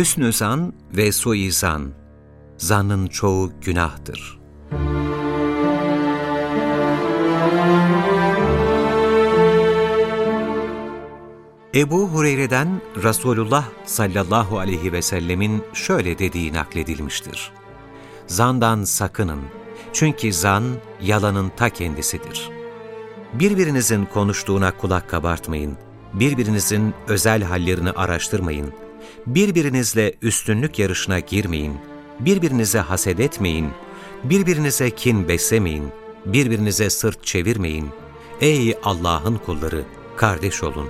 Hüsnü zan ve suizan, zannın çoğu günahtır. Ebu Hureyre'den Resulullah sallallahu aleyhi ve sellemin şöyle dediği nakledilmiştir. Zandan sakının, çünkü zan yalanın ta kendisidir. Birbirinizin konuştuğuna kulak kabartmayın, birbirinizin özel hallerini araştırmayın, birbirinizle üstünlük yarışına girmeyin, birbirinize haset etmeyin, birbirinize kin beslemeyin, birbirinize sırt çevirmeyin. Ey Allah'ın kulları, kardeş olun.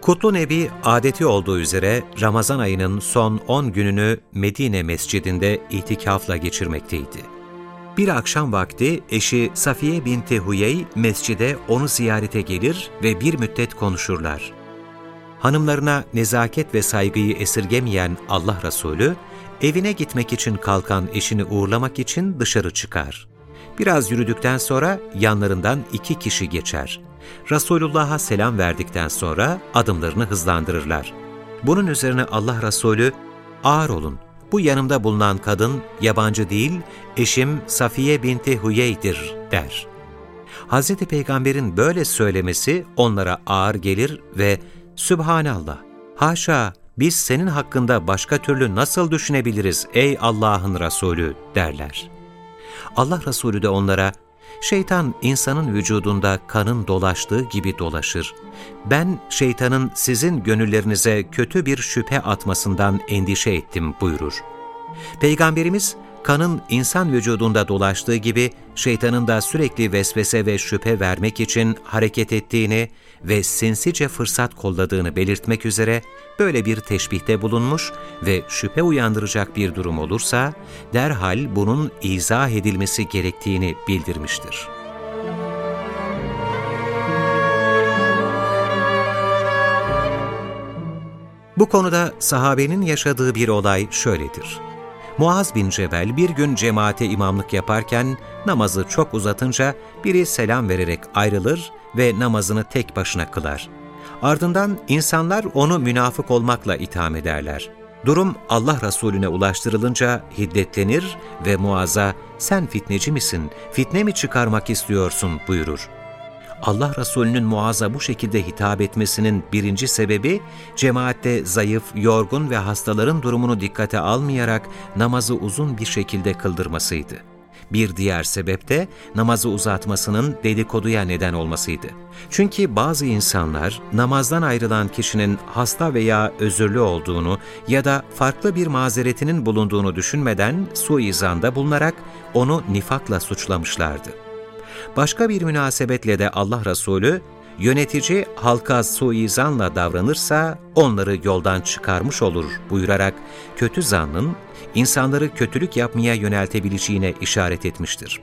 Kutlu Nebi adeti olduğu üzere Ramazan ayının son 10 gününü Medine mescidinde itikafla geçirmekteydi. Bir akşam vakti eşi Safiye binti Huyey mescide onu ziyarete gelir ve bir müddet konuşurlar. Hanımlarına nezaket ve saygıyı esirgemeyen Allah Resulü, evine gitmek için kalkan eşini uğurlamak için dışarı çıkar. Biraz yürüdükten sonra yanlarından iki kişi geçer. Resulullah'a selam verdikten sonra adımlarını hızlandırırlar. Bunun üzerine Allah Resulü, ağır olun, bu yanımda bulunan kadın yabancı değil, eşim Safiye binti Huyey'dir der. Hz. Peygamber'in böyle söylemesi onlara ağır gelir ve Sübhanallah, haşa biz senin hakkında başka türlü nasıl düşünebiliriz ey Allah'ın Resulü derler. Allah Resulü de onlara, şeytan insanın vücudunda kanın dolaştığı gibi dolaşır. Ben şeytanın sizin gönüllerinize kötü bir şüphe atmasından endişe ettim buyurur. Peygamberimiz, kanın insan vücudunda dolaştığı gibi şeytanın da sürekli vesvese ve şüphe vermek için hareket ettiğini ve sinsice fırsat kolladığını belirtmek üzere böyle bir teşbihte bulunmuş ve şüphe uyandıracak bir durum olursa derhal bunun izah edilmesi gerektiğini bildirmiştir. Bu konuda sahabenin yaşadığı bir olay şöyledir. Muaz bin Cebel bir gün cemaate imamlık yaparken namazı çok uzatınca biri selam vererek ayrılır ve namazını tek başına kılar. Ardından insanlar onu münafık olmakla itham ederler. Durum Allah Resulüne ulaştırılınca hiddetlenir ve Muaz'a sen fitneci misin, fitne mi çıkarmak istiyorsun buyurur. Allah Resulü'nün Muaz'a bu şekilde hitap etmesinin birinci sebebi, cemaatte zayıf, yorgun ve hastaların durumunu dikkate almayarak namazı uzun bir şekilde kıldırmasıydı. Bir diğer sebep de namazı uzatmasının dedikoduya neden olmasıydı. Çünkü bazı insanlar namazdan ayrılan kişinin hasta veya özürlü olduğunu ya da farklı bir mazeretinin bulunduğunu düşünmeden suizanda bulunarak onu nifakla suçlamışlardı. Başka bir münasebetle de Allah Resulü, yönetici halka suizanla davranırsa onları yoldan çıkarmış olur buyurarak kötü zannın insanları kötülük yapmaya yöneltebileceğine işaret etmiştir.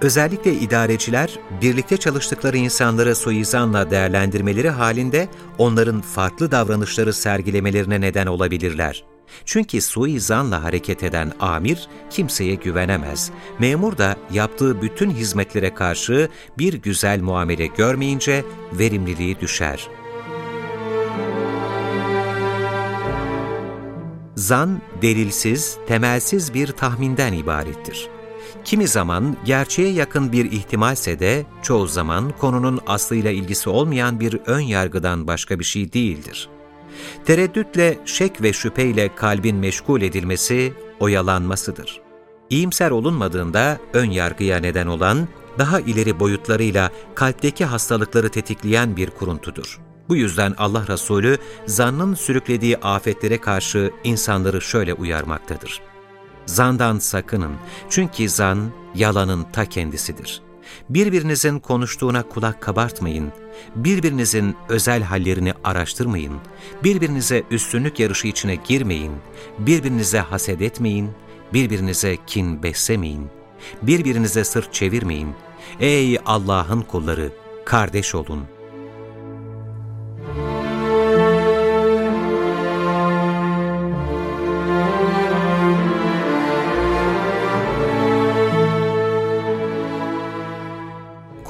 Özellikle idareciler, birlikte çalıştıkları insanları suizanla değerlendirmeleri halinde onların farklı davranışları sergilemelerine neden olabilirler. Çünkü suizanla hareket eden amir kimseye güvenemez. Memur da yaptığı bütün hizmetlere karşı bir güzel muamele görmeyince verimliliği düşer. Zan, delilsiz, temelsiz bir tahminden ibarettir. Kimi zaman gerçeğe yakın bir ihtimalse de çoğu zaman konunun aslıyla ilgisi olmayan bir ön yargıdan başka bir şey değildir. Tereddütle, şek ve şüpheyle kalbin meşgul edilmesi, oyalanmasıdır. İyimser olunmadığında ön yargıya neden olan, daha ileri boyutlarıyla kalpteki hastalıkları tetikleyen bir kuruntudur. Bu yüzden Allah Resulü zannın sürüklediği afetlere karşı insanları şöyle uyarmaktadır. Zandan sakının çünkü zan yalanın ta kendisidir. Birbirinizin konuştuğuna kulak kabartmayın, birbirinizin özel hallerini araştırmayın, birbirinize üstünlük yarışı içine girmeyin, birbirinize haset etmeyin, birbirinize kin beslemeyin, birbirinize sırt çevirmeyin. Ey Allah'ın kulları, kardeş olun.''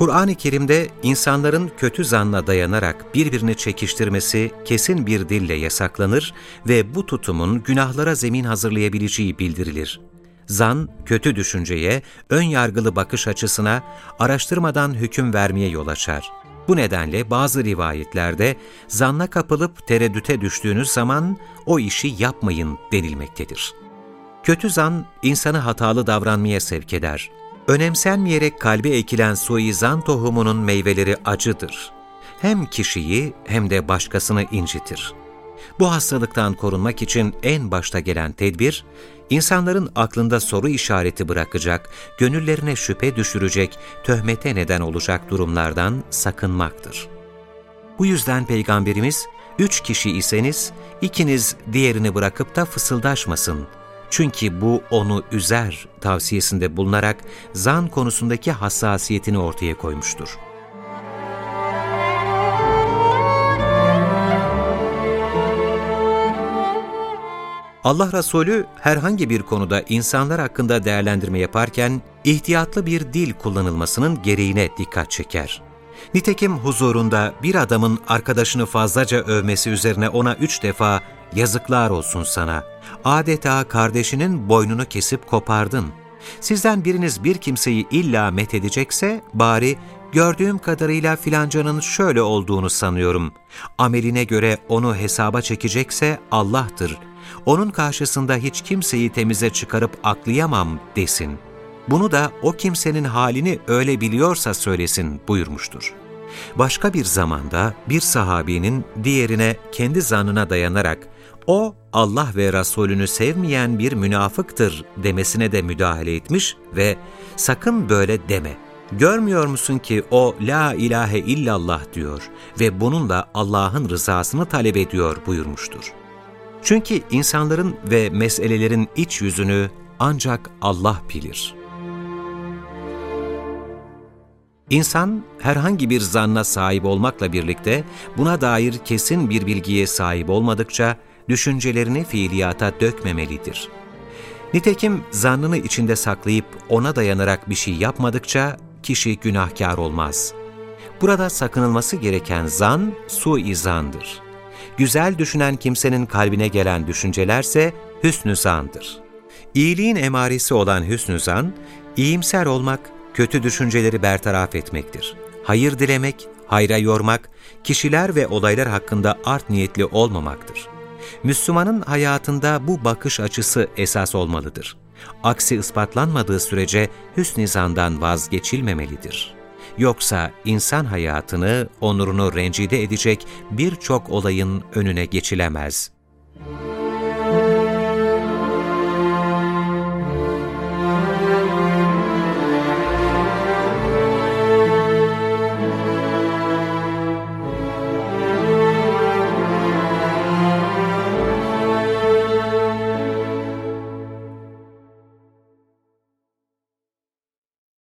Kur'an-ı Kerim'de insanların kötü zanla dayanarak birbirini çekiştirmesi kesin bir dille yasaklanır ve bu tutumun günahlara zemin hazırlayabileceği bildirilir. Zan, kötü düşünceye, ön yargılı bakış açısına, araştırmadan hüküm vermeye yol açar. Bu nedenle bazı rivayetlerde zanna kapılıp tereddüte düştüğünüz zaman o işi yapmayın denilmektedir. Kötü zan, insanı hatalı davranmaya sevk eder. Önemsenmeyerek kalbe ekilen suizan tohumunun meyveleri acıdır. Hem kişiyi hem de başkasını incitir. Bu hastalıktan korunmak için en başta gelen tedbir, insanların aklında soru işareti bırakacak, gönüllerine şüphe düşürecek, töhmete neden olacak durumlardan sakınmaktır. Bu yüzden Peygamberimiz, üç kişi iseniz, ikiniz diğerini bırakıp da fısıldaşmasın. Çünkü bu onu üzer tavsiyesinde bulunarak zan konusundaki hassasiyetini ortaya koymuştur. Allah Resulü herhangi bir konuda insanlar hakkında değerlendirme yaparken ihtiyatlı bir dil kullanılmasının gereğine dikkat çeker. Nitekim huzurunda bir adamın arkadaşını fazlaca övmesi üzerine ona üç defa yazıklar olsun sana, adeta kardeşinin boynunu kesip kopardın. Sizden biriniz bir kimseyi illa met edecekse bari gördüğüm kadarıyla filancanın şöyle olduğunu sanıyorum. Ameline göre onu hesaba çekecekse Allah'tır.'' onun karşısında hiç kimseyi temize çıkarıp aklayamam desin. Bunu da o kimsenin halini öyle biliyorsa söylesin buyurmuştur. Başka bir zamanda bir sahabinin diğerine kendi zanına dayanarak o Allah ve Resulünü sevmeyen bir münafıktır demesine de müdahale etmiş ve sakın böyle deme. Görmüyor musun ki o la ilahe illallah diyor ve bununla Allah'ın rızasını talep ediyor buyurmuştur. Çünkü insanların ve meselelerin iç yüzünü ancak Allah bilir. İnsan herhangi bir zanna sahip olmakla birlikte buna dair kesin bir bilgiye sahip olmadıkça düşüncelerini fiiliyata dökmemelidir. Nitekim zannını içinde saklayıp ona dayanarak bir şey yapmadıkça kişi günahkar olmaz. Burada sakınılması gereken zan suizandır güzel düşünen kimsenin kalbine gelen düşüncelerse hüsnü zandır. İyiliğin emaresi olan hüsnü zan, iyimser olmak, kötü düşünceleri bertaraf etmektir. Hayır dilemek, hayra yormak, kişiler ve olaylar hakkında art niyetli olmamaktır. Müslümanın hayatında bu bakış açısı esas olmalıdır. Aksi ispatlanmadığı sürece hüsn-i zandan vazgeçilmemelidir.'' Yoksa insan hayatını, onurunu rencide edecek birçok olayın önüne geçilemez.''